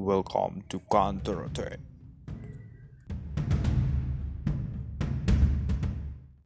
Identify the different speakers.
Speaker 1: Welcome to Kantorote.